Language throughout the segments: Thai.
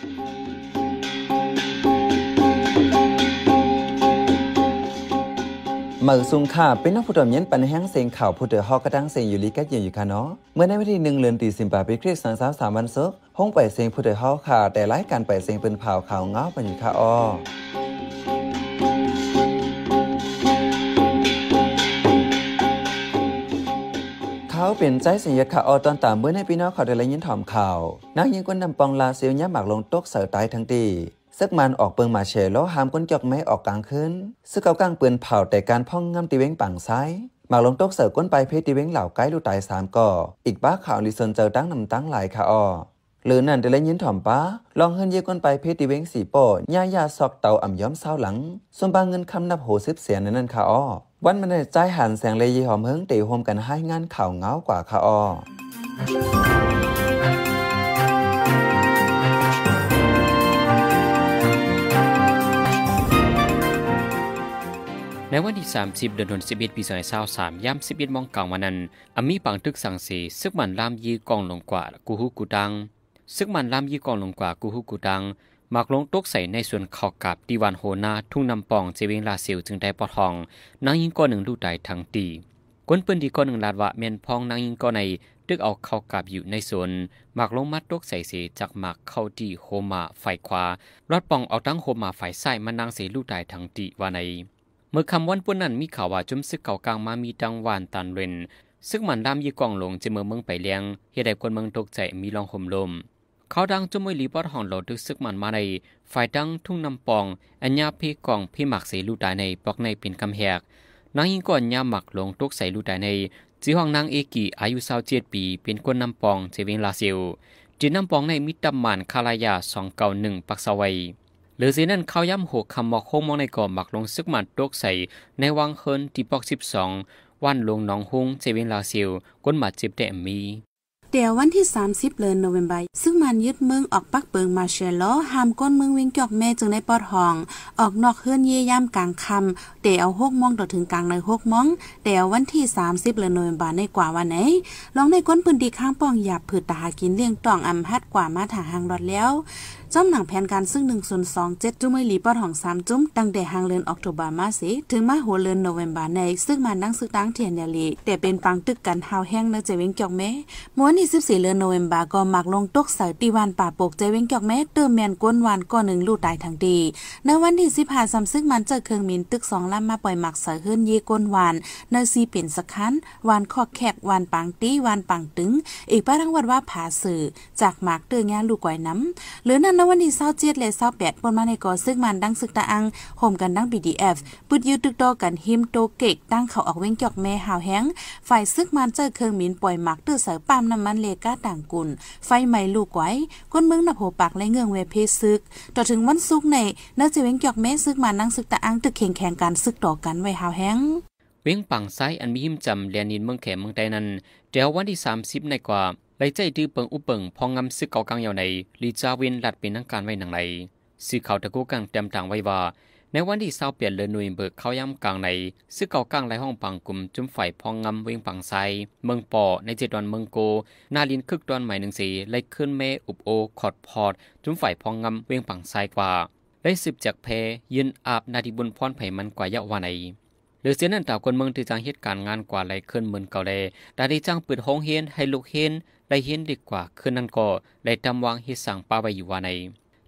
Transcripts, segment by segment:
มือซุงค่ะเป็นนักผู้ดำเย็นปันแห้งเสียงข่าวผู้เดือฮอกกระดังเสียงอยู่ลีกัดอยู่ค่ะเนาะเมื่อในวันที่หนึ่งเดือนตีสิบแปดปีคริสต์ศักราชสามวันศุกร์ห้องไปเสียงผู้เดือฮอกค่ะ แต่รายการไปเสียงเป็นผ่าข่าวเงาปันอยู่ค่ะอ้อาเป็นใจสัญญาข่าวอตอนตามเมื่อในปีน้องเขาได้ละยินถอมข่าว นักยิงก้นนำปองลาเซียวยับหมากลงตกเสือตายทั้งตีซึกมันออกเปิงมาเชแล้วหามก้นจอกไม่ออกกลางคืนซึกเอากลางปืนเผาแต่การพ่องงำตีเว้งปังซ้ายหมากลงตกเสือก้นไปเพตีเว้งเหล่าไกด์ลูกตายสามก่ออีกบ้าข่าวลิซนเจอตั้งนำตั้งหลายค่ะอ้อ หรือนั่นได้เล่นยินถ่อมป้าลองเฮินเยก้นไปเพตีเวงสีโป้ย่ายาซอกเตาอ่ำย้อมเศร้าหลังส่วนบางเงินคำนับโหสิบเสียนนั่นค่ะอ้อวันมันได้ใจหันแสงเลยยีหอมเฮิงตีโฮมกันให้งานข่าวเงากว่าค่ะอ้อในวันที่ 30 เดือนธันวาคมปี2023ย่ำ11มองกลางวันนั้นอมีปังตึกสังเสซึกมันลามยีกองลงกว่ากูฮูกูดัง ซึกมันลามยีกองลงกว่ากูฮูกูดังมักลงตกใส่ในส่วนเข้ากับดีวันโหนาทุ่งนำปองเจวิงลาซียวจึงได้ปอทอง นางยิงก้อนหนึ่งลูกใดทั้งตีก้นปืนดีก้อนหนึ่งลาดว่าเมียนพองนางยิงก้อนในตึกเอาเข้ากับอยู่ในส่วนหมักลงมัดตกใส่เสจากหมักเข้าดีโฮมาฝ่ายขวารอดปองเอาตั้งโฮมาฝ่ายซ้ายมานางเสลูกใดทั้งตีว่าในเมื่อคำวันปุ่นนั้นมีข่าวว่าจุมซึกเก่ากลางมามีดังวานตันเรนซึ่งมันดามยีกองลงจะเมืองเมืองไปเลี้ยงเฮ็ดให้คนเมืองตกใจมีลองห่มลม เขาดังจมวยลีปอดห้องหลดึกซึกมันมาในฝ่ายดังทุ่งน้ำปอง อัญญาพี่กองพี่หมักเสลูดายในปอกในเป็นกำแหกนางยิงก่อนญาหมักลงตกใส่ลูดายในจีห้องนางเอกีอายุสาวเจ็ดปี เป็นคนน้ำปองเจวิงลาซิลจีน้ำปองในมิตรมันคาลายาสองเก่าหนึ่งปักสวัยหรือสินั่นเขาย้ำหัวคำบอกโคงมองในก่อหมักลงซึกมันตกใส่ในวังเฮินที่ปอกสิบสองวันลงหนองฮุงเจวินลาซิลก้นหมัดจิบแดมี ดี๋ยววันที่ 30 เดือนโนเวมเบอร์ซึ่งมันยึดเมืองออกปักเปิงมาเชลโลหามก้นเมืองวิ่งจอกแม่จึงได้ปอดห้อง ออกนอกเฮือนเย่ย่ำกลางคำเดี๋ยวหกมองต่อถึงกลางในหกมองเดี๋ยววันที่ 30 เดือนโนเวมเบอร์ในกว่าวันไหนลองในก้นปืนดีข้างป้องหยาบผืดตาหากินเลี้ยงต่องอำฮัดกว่ามาถาหางดอดแล้ว จอมหนังแผนการซึ่ง1 0 2 7จุ้มไม่หลีปอดของ3จุ้มตั้งแต่หางเลือนออกตุบามาสิถึงมาหัวเลือนโนเวมบาในซึ่งมานั่งซึกตั้งเทียนยาลีแต่เป็นปังตึกกันหาวแห้งในเจวิงจอกแม่ม้วนที่14เลือนโนเวมบาก็มักลงตกใส่ตีวันป่าปกเจวิงจอกแม่เติมแมนก้นวันก้อนหนึ่งลูกตายทั้งดีในวันที่15ซ้ำซึ่งมันเจอเครื่องมินตึก2ลำมาปล่อยหมักใส่ขึ้นเยก้นวานในซีเป็นสักคันวานข้อแคบวานปังตีวานปังตึงอีกป้าทั้งวัดว่าผาสื่อจากหมากเตืองาลูกก้อยน้ำหรือนั่นในวันที่27และ28ปนมาในก่อซึ่งมันดังซึกตาอังห่มกันดัง BDF ปุดยืดตึกดอกันหิมโตเกกตั้งเขาออกเว้งจอกแม่หาวแห้งฝ่ายซึกมันเจอเครื่องมินปล่อยหมักตื้อเสือปามน้ำมันเลก้าต่างกุลไฟไหม้ลูกไว้ก้นเมืองนับโหปากและเงืองเวเพซึกต่อถึงวันซุกในนื้อจะเว้งจอกแม่ซึกมันดังซึกตาอังตึกเข่งแข่งการซึกต่อกันไว้หาวแห้งเว้งปังไซอันมีหิมจำเลียนินเมืองแขมเมืองใดนั้นเดี๋ยววันที่ 30 ในกว่า ไลใจดื้อเปิงอุเปิงพองงำซึกเกากลางยาวในลีจาเวนหลัดเป็นนังการไว้หนังในสื่อข่าวตะกูกังเต็มต่างไว้ว่า ในวันที่เศร้าเปลี่ยนเลนุยเบิกเขาย้ำกลางในซึ่งเก่ากลางไรห้องปังกลุ่มจุ่มไฟพองงำเวงปังไซเมืองปอในเจดวันเมืองโก นาลินคึกดอนใหม่หนึ่งสีไล่ขึ้นเมอุบโอขอดพอด จุ่มไฟพองงำเวงปังไซกว่าได้สืบจากเพยืนอาบนาทีบุญพรไผ่มันกว่ายาวันในหรือเสียนั่นต่าคนเมืองที่จ้างเหตุการณ์งานกว่าไรขึ้นเหมือนเก่าเลยแต่ที่จ้างปิดห้องเฮียนให้ลูกเฮียน ได้เห็นดีกว่าคืนนั้นก็ได้ทำวางเฮสังป้าไว้อยู่ว่าใน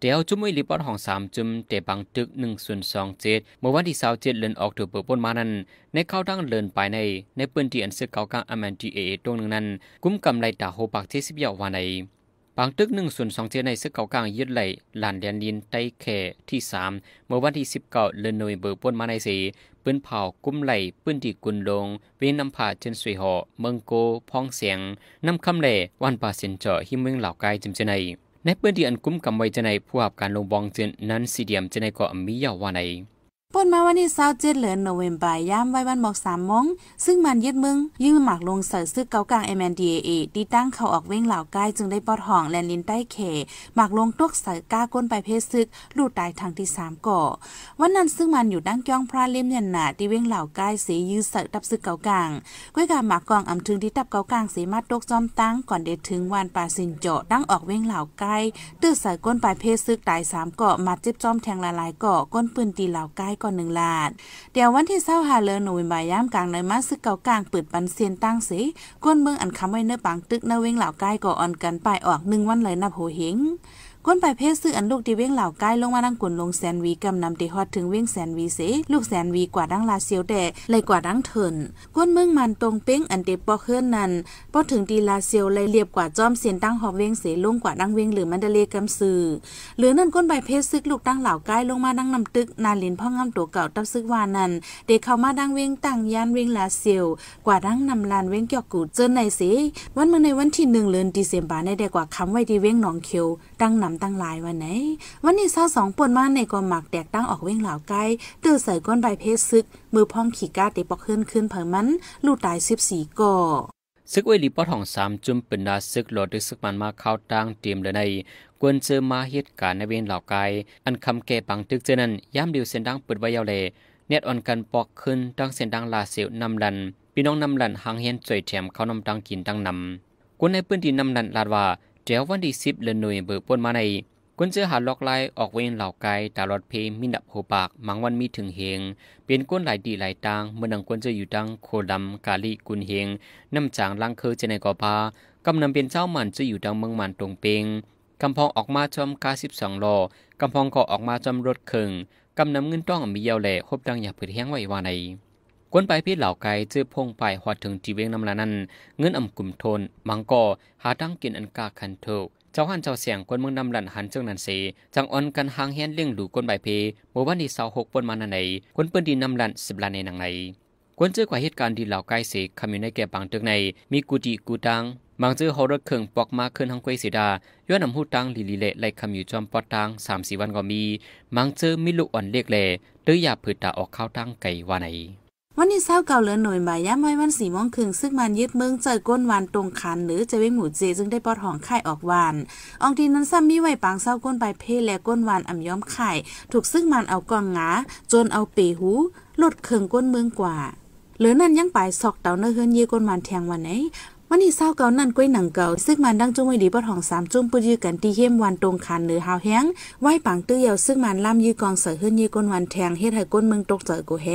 เดี๋ยวจุ้มไอรีปอดห้องสามจุ้มแต่บางตึกหนึ่งส่วนสองเจ็ดเมื่อวันที่สาวเจ็ดเลินออกถือเปิดปนมานั้น ในเข้าดังเลินไปใน ในปืนที่อันเสือเก่ากลางอแมนทีเอตรงหนึ่งนั้น กุ้มกำไรตาโฮปากที่สิบยาววานใน บางตึกหนึ่งส่วนสองเจในเสือเก่ากลางยึดไหลลานเดียนดินไตแค่ที่สามเมื่อวันที่สิบเก้าเลือนหน่วยเบอร์ปนมาในสีปืนเผากุ้มไหลปืนที่กุนลงเวนนำผาเจนสวยหอเมืองโกพองเสียงนำคำเล่วันป่าเสินเจาะหิมเมืองเหล่ากายจิมเจในในพื้นที่อันกุ้มกำไว้จในผู้หับการลงบองเจนนั้นสีเดียมเจในเกาะมียาววาใน ป่นมาวันที่27เดือนโนเวมบายามไว้วันบอก3มงซึ่งมันยึดมึง ยืมหมักลงเสือซึกเกากลาง MNDAA ตีตั้งเขาออกเว้งเหล่าใกล้จึงได้ปอดห้องแลนลินใต้เขหมักลงตกเสือก้าก้นไปเพศซึกลูดตายทางที่3ก่อ วันนั้นซึ่งมันอยู่ดั้งจ้องพระเล่มยันหนาที่เว้งเหล่าใกล้เสียยื้อเสือตับซึกเกากลางก้วยกาหมักกองอำถึงที่ตับเกากลางเสียมาตกจอมตั้งก่อนเดถึงวันปาสินเจดั้งออกเว้งเหล่าใกล้ตื้อเสือก้นไปเพศซึกตาย3ก่อมาจิบจอมแทงละลายก่อก้นปืนตีเหล่าใกล้ก่อน1ลาด เดี๋ยววันที่เศร้าหาเลอหนูบายามกลางในมาซึกเก่ากลางเปิดปันเซียนตั้งสิก้นเมืองอันคำไว้เนื้อปังตึกเนื้อเวงเหล่าใกล้ก่ออ่อนกันไปออกหนึ่งวันเลยนับโหเฮง ก้นไปเพศซื้ออันลูกที่เว้งเหล่าใกล้ลงมาดังกุนลงแสนวีกำนำตีฮอดถึงเว้งแสนวีเสลูกแสนวีกว่าดังลาเซียวแต่เลยกว่าดังเถินก้นเมืองมันตรงเป้งอันเดปอเคลื่อนนั้นพอถึงตีลาเซียวเลยเรียบกว่าจอมเสียนตั้งหอบเว้งเสลงกว่าดังเว้งหรือมันเดเลกำซื้อหรือนั่นก้นใบเพศซึกลูกตั้งเหล่าใกล้ลงมาดังนำตึกนาลินพ่องำตัวเก่าตับซึกวานั้นเด็กเข้ามาดังเว้งตั้งยานเว้งลาเซียวกว่าดังนำลานเว้งเกี่ยวกูเจอในเสวันเมื่อในวันที่หนึ่งเดือนดีเซมบาในได้กว่าคำไว้ที่เว้งหนองเขียวตั้งนำตั้งลายวันไหน วันนี้เศร้าสองปนมาในกอหมักแตกตั้งออกเว้งเหล่าใกลตื้อใส่ก้นใบเพศซึก มือพองขี่ก้าเตปอกขึ้นขึ้นเผยมันลูกตายสิบสี่ก่อซึกเวลีปอทองสามจุ่มเป็นดาซึกหลอดึกซึกมันมาเข้าตั้งเตรียมเลยในกวนเจอมาเหตุการณ์ในเวนเหล่าไกลอันคำแก่ปังตึกเจนั้นย่ำเดียวเส้นดังเปิดไว้ยาวเลเน็ตอ่อนกันปอกขึ้นตั้งเส้นดังลาเสียวนำลันพี่น้องนำลันหางเฮียนจ่อยแถมเขานำตังกินตังนำกวนในพื้นที่นำลันลาดว่า เดี๋ยววันที่สิบเดือนหน่วยเบิกปนมาในกุนเจอหาล็อกไล่ออกเวนเหล่าไกตลอดเพมินับโหปากมังวันมีถึงเฮงเป็นก้นหลายดีหลายตางเมื่อนังกวนเจออยู่ดังโคดำกาลีกุนเฮงน้ำจางลังเคอเจในกอพากำนำเป็นเจ้ามันจะอยู่ดังเมืองมันตรงเปงกำพองออกมาจอมกาสิบสองลอกำพองก็ออกมาจอมรถเคิงกำนำเงินต้องมีเยาวแหล่คบดังอย่าเปิดแห้งไว้ว่าใน กวนไปพี่เหล่าไก่เจอพงไปหอดถึงจีเวงน้ำลานั้น เงินอ่ำกลุ่มทนมังกอหาตั้งกินอันกาคันเถกเจ้าหันเจ้าเสียงคนเมืองนำหลันหันเจ้านันเสจังอ่อนกันหางเฮียนเลี้ยงดูคนใบเพเมื่อวันที่สาหกปนมานันไหนคนเปิ้นดีนำหลันสิบลานในหนังไหนคนเจอกว่าเหตุการณ์ที่เหล่าใกล้เสกคำอยู่ในแก่บางตึกใน มีกุฏิกูตังบางเจอฮอรถเครื่องปอกมาขึ้นทางกวยสีดาย้อนนำหูตังลีลีเละไล่คำอยู่จอมปอดตังสามสี่วันก็มีบางเจอมีลูกอ่อนเล็กแล่ตื้อยาผืดตาออกข้าวตังไก่ว่าไหน วันนี้เศร้าเก่าเหลือหน่วยบ่ายย่ำไว้วันสี่โมงครึ่งซึ่งมันยึดเมืองเจอก้นวานตรงคัน หรือจะเว้งหมูเจจึงได้ปอดห้องไข่ออกวานอองทีนั้นซ้ำมีไว้ปางเศร้าก้นใบเพและก้นวานอ่ำย้อมไข่ ถูกซึ่งมันเอากองงาจนเอาเปหูลดเคืองก้นเมืองกว่าเหลือนั่นยังไปซอกเต่าเนื้อเฮือนเย่ก้นมันแทงวันไหน วันนี้เศร้าเก่านั่นก้อยหนังเก่าซึ่งมันดังจุ้งไว้ดีปอดห้องสามจุ้มปืยือกันที่เข้มวันตรงคันหรือหาวแห้งไหวปังตื้อเยาซึ่งมันล่ำยือกองเสือเฮือนเย่ก้นวันแทงเฮ็ดให้ก้นเมืองตกเจอกูเฮ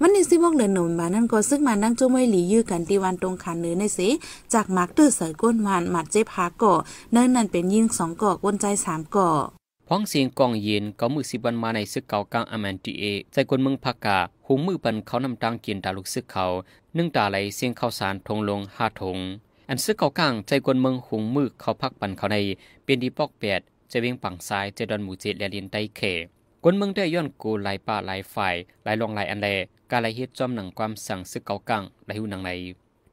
วันนี้สิบอกเดินหนุนบานั่นก็ซึ่งมันดังจุ้งไว้หลียือกันที่วันตรงคันหรือในสิจากมักตื้อเสือก้นวันหมัดเจ็บหาก่อเนิ่นนั่นเป็นยิงสองก่อก้นใจสามก่อพ้องเสียงกองเย็นก็มือสิบันมาในซึกเก่ากลางอเมนตีเอใจคนเมืองพักาหูมือปันเขานำตังกินตาลุกซึกเขา นึ่งตาไหลเสียงข้าวสารทงลงห้าทง อันซึกเก่ากลางใจคนเมืองหุงมือเขาพักปันเขาในเป็นดีปอกแปดจะเวียงปังซ้ายจะดอนหมูเจดแลลินไตเขคนเมืองได้ย้อนกูหลายป่าหลายฝ่ายหลายลองหลายอันแลกาลายเฮ็ดจอมหนังความสั่งซึกเก่ากลางไหลหูหนังใน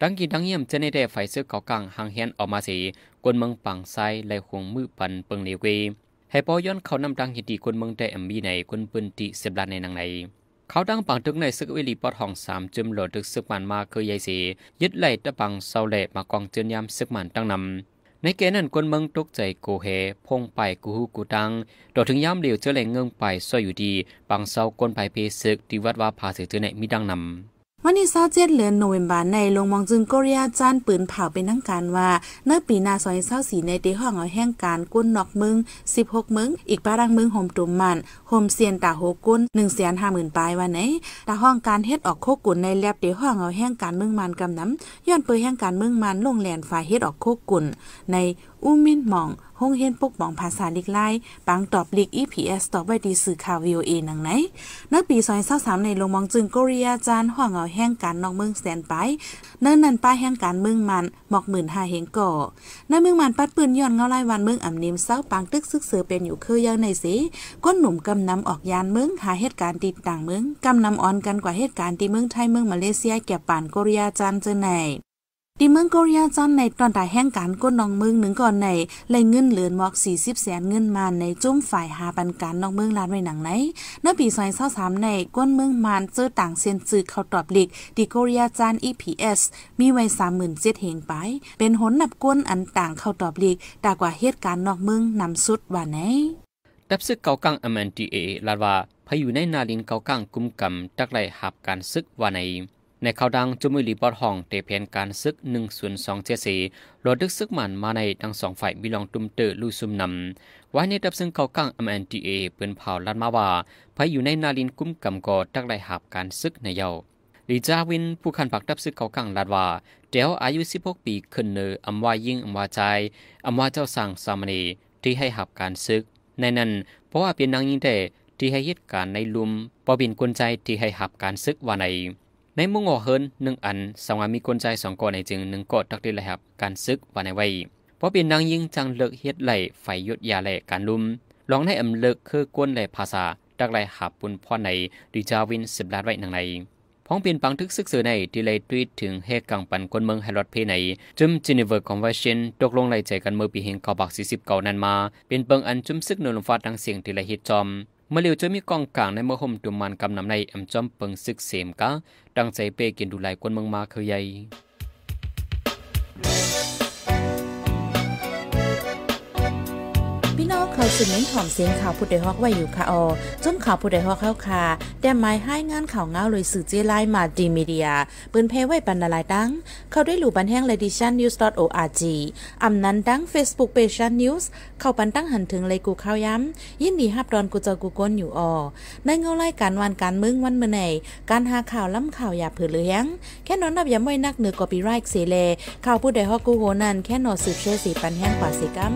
ดังกินดังเยี่ยมจะในได้ไฟซึกเก่ากลางหางเฮียนออกมาสีคนเมืองปังซ้ายหลายหงมือปันเปิงเลวเวให้ปอย้อนเขานำดังเหิดีคนเมืองได้แอมบีในคนปืนติเสบลานในนางใน เขาดังปังตึกในซึกวิลีปอดห้องสามจุมโหลดตึกซึกมันมาคือยายสียึดไหลตะปังเศร้าเละมากองเจือนยามซึกมันตั้งนำในเกนั้นคนเมืองตกใจกูเฮพงไปกูฮูกูตังโดดถึงยามเดียวเจอแหลงเงิงไปซอยอยู่ดีปังเศร้าคนไปเพซึกที่วัดว่าพาเสือเจอในมีดังนำ วันที่27เดือนโนเวมบาในลงมองจึงกอริยาจานปืนเผาเป็นทั้งการว่าเนื้อปีนาซอยเศร้าสีในเตห้องเอาแห้งการกุ้นนอกมึง16มึงอีกปารังมึงห่มตุ่มมันห่มเซียนตาโหกุ้น1แสน50,000ปลายวันไหนตาห้องการเฮ็ดออกโคกุนในแลบเตห้องเอาแห้งการมึงมันกำน้ำย้อนเปื่อแห้งการมึงมันลงแหลนฝ่ายเฮ็ดออกโคกุนในอูมินหมอง ห้องเฮียนปกป้องภาษาลิกไล่ปังตอบลิก EPS ตอบไว้ดีสื่อข่าว VOA นังไหนนักปีซอยเศร้าสามในลงมองจึงกริยาจานห้องเอาแห้งการนอกเมืองแสนไปเนิ่นนันป้าแห้งการเมืองมันหมอกหมื่นห้าเฮงก่อในเมืองมันปัดปืนย้อนเงาไล่วันเมืองอ่ำนิมเศร้าปังตึกซึกเสือเป็นอยู่คือยังในสีก้นหนุ่มกำนำออกยานเมืองหาเหตุการณ์ติดต่างเมืองกำนำอ่อนกันกว่าเหตุการณ์ที่เมืองไทยเมืองมาเลเซียแก่ป่านกริยาจานเจอไหน ดีเมืองโกเรียจอนในตอนตายแห่งการก้นนองเมืองหนึ่งก่อนในเลยเงินเหลือนมอก 40 แสนเงินมาในจุ้มฝ่ายหาปันการนองเมืองลานไว้หนังไหนเมื่อปี2023ในก้นเมืองมานเจอต่างเซียนซื้อเขาตอบหลิกดีโกเรียจาน EPS มีไว้37,000เหงไป เป็นหนนับก้นอันต่างเขาตอบหลิกดากว่าเหตุการณ์นอกเมืองนำสุดว่าไหนดับซึกเกากัง MNTA ลาว่าพายุในนาลินเกากังกุมกำตักไลหับการซึกว่าใน ในข่าวดังจุมุลีบอดห้องเตเพียนการซึก1 0 2 7 4รถดึกซึกมันมาในทั้งสองฝ่ายมีลองตุมเตอลูซุมนำไว้ในดับซึ่งเขากัง MNTA เปืนเผาลัดมาว่าพายอยู่ในนาลินกุ้มกำกอตักไลหับการซึกในเยาลีจาวินผู้ขันผักดับซึกเขากังลาดว่าเดียวอายุ 16 ปีขึ้นเนออำว่ายิ่งอำว่าใจอำว่าเจ้าสั่งสามณีที่ให้หับการซึก ในนั้น เพราะว่าเป็นนางยิ่งแต่ที่ให้เหตุการณ์ในลุมปอบินกลใจที่ให้หับการซึกว่าใน ในมุงอเฮินหนึ่งอันสองมีกลใจสองกอในจึงหนึ่งกอตักดีเลยครับการซึกว่าในไว้เพราะเป็นนางยิงจังเลิกเฮ็ดไหลไฟยุดยาแหลการลุมลองในอำเลิกคือกวนไหลภาษาตักไหลหับปุนพ่อในดิจาวินสิบลาดไว้นังในพ้องเปลี่ยนปังทึกซึกสือในที่เลยทวีตถึงเหตุกังปันคนเมืองไฮรอดเพในจุมจินีเวอร์คอนเวชันตกลงไหลใจกันเมื่อปีเฮงกอบักสี่สิบเก่านั้นมา เป็นเปิงอันจุมซึกนนฟาดังเสียงที่เลยฮิตจอม มื่อเลียวจะมีกองกลางในเมื่อห่มตุมันกำนำในอำจอมเปิงซึกเสียมกะดังใจเปกินดูหลายคนเมืองมาเคยใหญ่ องเขาสืบเน้นถ่อมเสียงข่าวผู้ใดฮอกไว้อยู่ค่ะออจนข่าวผู้ใดฮอกเข้าค่ะ แต่หมายให้งานข่าวเงาเลยสื่อเจไลมาดีมีเดีย ปืนเพไว้ปันนาลายตั้ง เข้าได้หลู่บันแห้ง l e d i t i o n news org อำนั้นตั้ง Facebook page news เข้าปันตั้งหันถึงเลยกูข้าวย้ำ ยินดีฮับดอนกูเจอกูก้นอยู่ออในเงาไล่การวันการมึงวันเมื่อไหนการหาข่าวล้ำข่าวอย่าเผือเลี้ยงแค่นอนนับย้ำไว้นักเหนือกอปีไรค์เสเลข่าวผู้ใดฮอกกูโหนันแค่นอสืบเชื่อสีปันแห้งกว่าสิกัม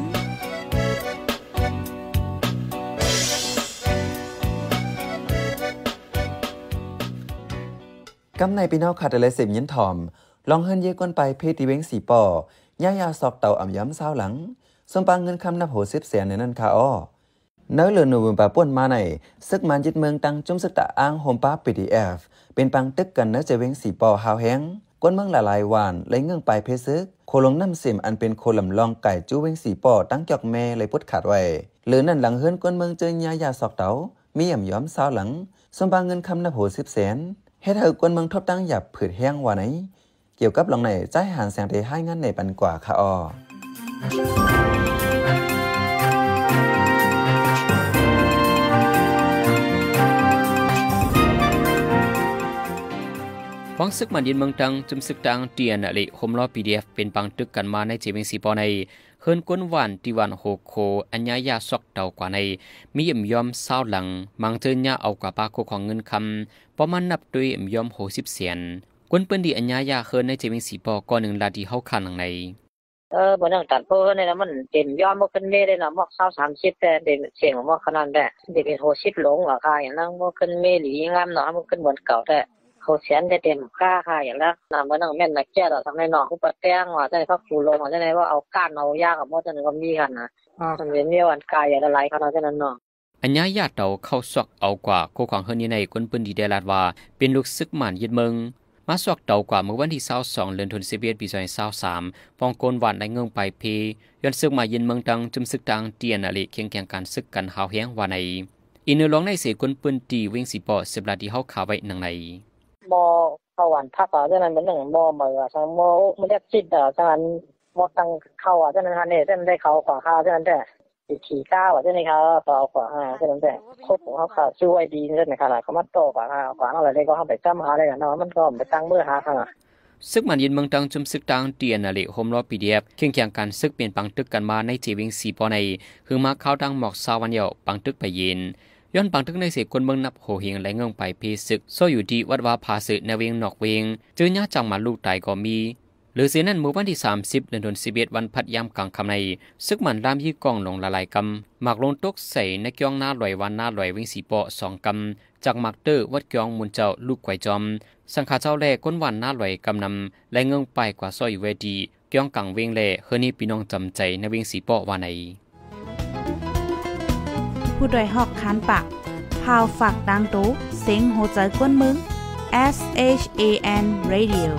กำในปีนอกขาดเลยสิบยินถ่อม ลองเฮินเยก้นไปเพตีเวงสีปอย่ายาสอกเต่าอ่ำย้ำเศร้าหลังสมปังเงินคำนับโหสิบเสียในนั้นค่ะอ้อเนื้อเหลือหนูบุญปาป่วนมาในซึกมันยึดเมืองตังจุ่มสึกตะอ้างโฮมป้าปีดีเอฟเป็นปังตึกกันเนื้อเจเวงสีปอฮาวแห้งก้นเมืองละลายวานเลยเงื่องไปเพซึก โคลงน้ำเสียมอันเป็นโคลำลองไก่จู้เวงสีปอตั้งจอกแม่เลยพุดขาดไว้หรือนั่นหลังเฮิรนก้นเมืองเจอยายาสอกเตามีอ่ำย้อมเศร้าหลังสมบังเงินคำนับโหสิบแสน เฮ็ดให้คนเมืองทบตั้งหยับผืดแห้งว่าไหน เกี่ยวกับหลองไหนใจหานแสงเทให้งานในปันกว่าค่ะออฟังซึกมันยินเมืองตังจุมซึกตังเตียนอะลิโฮมลอพีดีเอฟเป็นปังตึกกันมาในเจมิงสีปอใน เฮินกวนหวานติวันโฮโคอัญญายาซอกเตากว่าในมีอิ่มยอมเศร้าหลัง มังเจอญาเอากว่าปาโคของเงินคำประมาณนับด้วยอิ่มยอมโหสิบเสียนกวนเปิ้นดีอัญญายาเฮินในเจมิงสีปอก่อนหนึ่งลาดีเฮาคันหลังในเออบ่ต้องตัดโพในแล้วมันเต็มยอมบ่ขึ้นเมได้นะมอก20 30แต่เด็กเสียงมอกขนาดแต่เด็กเป็นโหสิบหลงว่าค่ะอย่างนั้นบ่ขึ้นเมหรืองามเนาะมันขึ้นเหมือนเก่าแต่ เขาเสียนได้เต็มค่าค่ะอย่างแล้วนำมานั่งแม่นนักแก่เราทำในนอกผู้ปะแต้งว่าจะได้พักฟูลงว่าจะได้ว่าเอาก้านเอายากกับมอจันก็มีกันนะอ๋อมันเป็นเมียวันกายอย่างไรขนาดนั้นเนาะอัญญาญาติเตาเข้าซอกเอากว่าโคของเฮือนี่ในคนปืนดีเดลาดว่า เป็นลูกซึกหมันยึดเมืองมาสอกเตากว่าเมื่อวันที่22เดือนธันวาคมปี2023ฟองโกนหวานในเงืองไปเพย้อนซึกมายินเมืองตังจุมซึกตังเตียนอลิเคียงแข่งการซึกกันหาวแห้งว่าในอินเนอร์ลองในเสกนปืนตีวิ่งสีปอสิบลาที่เฮาขาไว้หนังบ่ไม่ได้จิตอะฉะนั้ บอขวานบ่ตั้งเข้าอะฉะนั้นเนี่ยฉะนั้นได้เขาขวาข้าวฉะนั้นแต่ขี่ก้าวอะฉะนั้เขาต่อขวาห้าฉะนั้นแต่ครบของเขาขาช่วยดีฉะนั้นขนาดเขามาโตขวาห้าขวาอะไรได้ก็เขาไปจ้ำหาได้กันเนาะมันก็ไปตั้งเมื่อหาค่ะซึกมันยินเมืองตังจุมซึกตังเตียนอะลิโฮมรอปีดีเอฟเคียงเคียงกันซึกเปลี่ยนปังตึกกันมาในจีวิงสีปอในคือมาเข้าดังหมอกซาวันเดียวปังตึกไปยิน ย้อนปังทึกในเสกคนเมืองนับโหเฮงและเงงไปพีศึกโซอยู่ที่วัดวาภาสึในเวียงนอกเวียงเจอญาจังมาลูกตายก็มี หรือเสียนั้นเมื่อวันที่ 30เดือนธันวาคมวันพัดยามกลางคำในซึกมันรามยี่กองลงละลายกำหมักลงตกใส่ในกียงหน้าลอยวันหน้าลอยวิ่งสีปอสองกำจากหมักเตอร์วัดกียงมุนเจ้าลูกไกวจอม สังขาเจ้าแล่ก้นวันหน้าลอยกำนำและเงงไปกว่าซอยเวดีกียงกังเวียงแล่เฮนี่พี่น้องจำใจในวิ่งสีปอวานใน ผู้โดยหอกคานปากพาวฝากดังตู้เซ็งโหใจกวนมึง S H A N Radio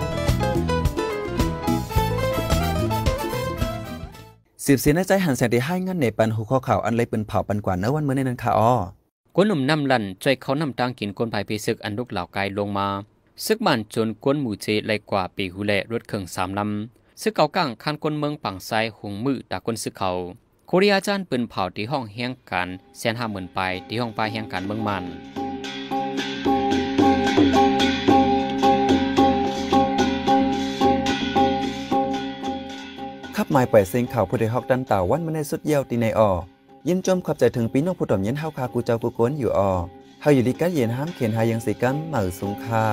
สืบเสียในใจหันแสงที่ให้งั้นในปันหูข้อข่าวอันเลยเป็นเผาปันกว่าเนื้อวันเมื่อในนั้นค่ะอ้อกวนหนุ่มน้ำลั่นใจเขานำตางกินกวนภายไปซึกอันลุกเหล่ากายลงมา ซึกมันจนกวนหมู่เจไลกว่าปีหูแลรถเครื่องสามลำซึกเก่าก้างคันกวนเมืองปังไซหงมือตากวนซึกเขาโคเรียจานปืนเผาที่ห้องแห่งการแสนห้าหมื่นไปที่ห้องปลายแห่งการเมืองมันขับหมายปล่อยเสียงข่าวผู้ใดฮอกดันต่าวันมาในสุดเยี่ยวตีในออยินจมขอบใจถึงปีน้องผู้ถ่อมเย็นเฮาคากูเจ้ากูโกนอยู่ออเฮาอยู่ลีกัดเย็นห้ามเขียนหายังสิกัมเหมือสูงคา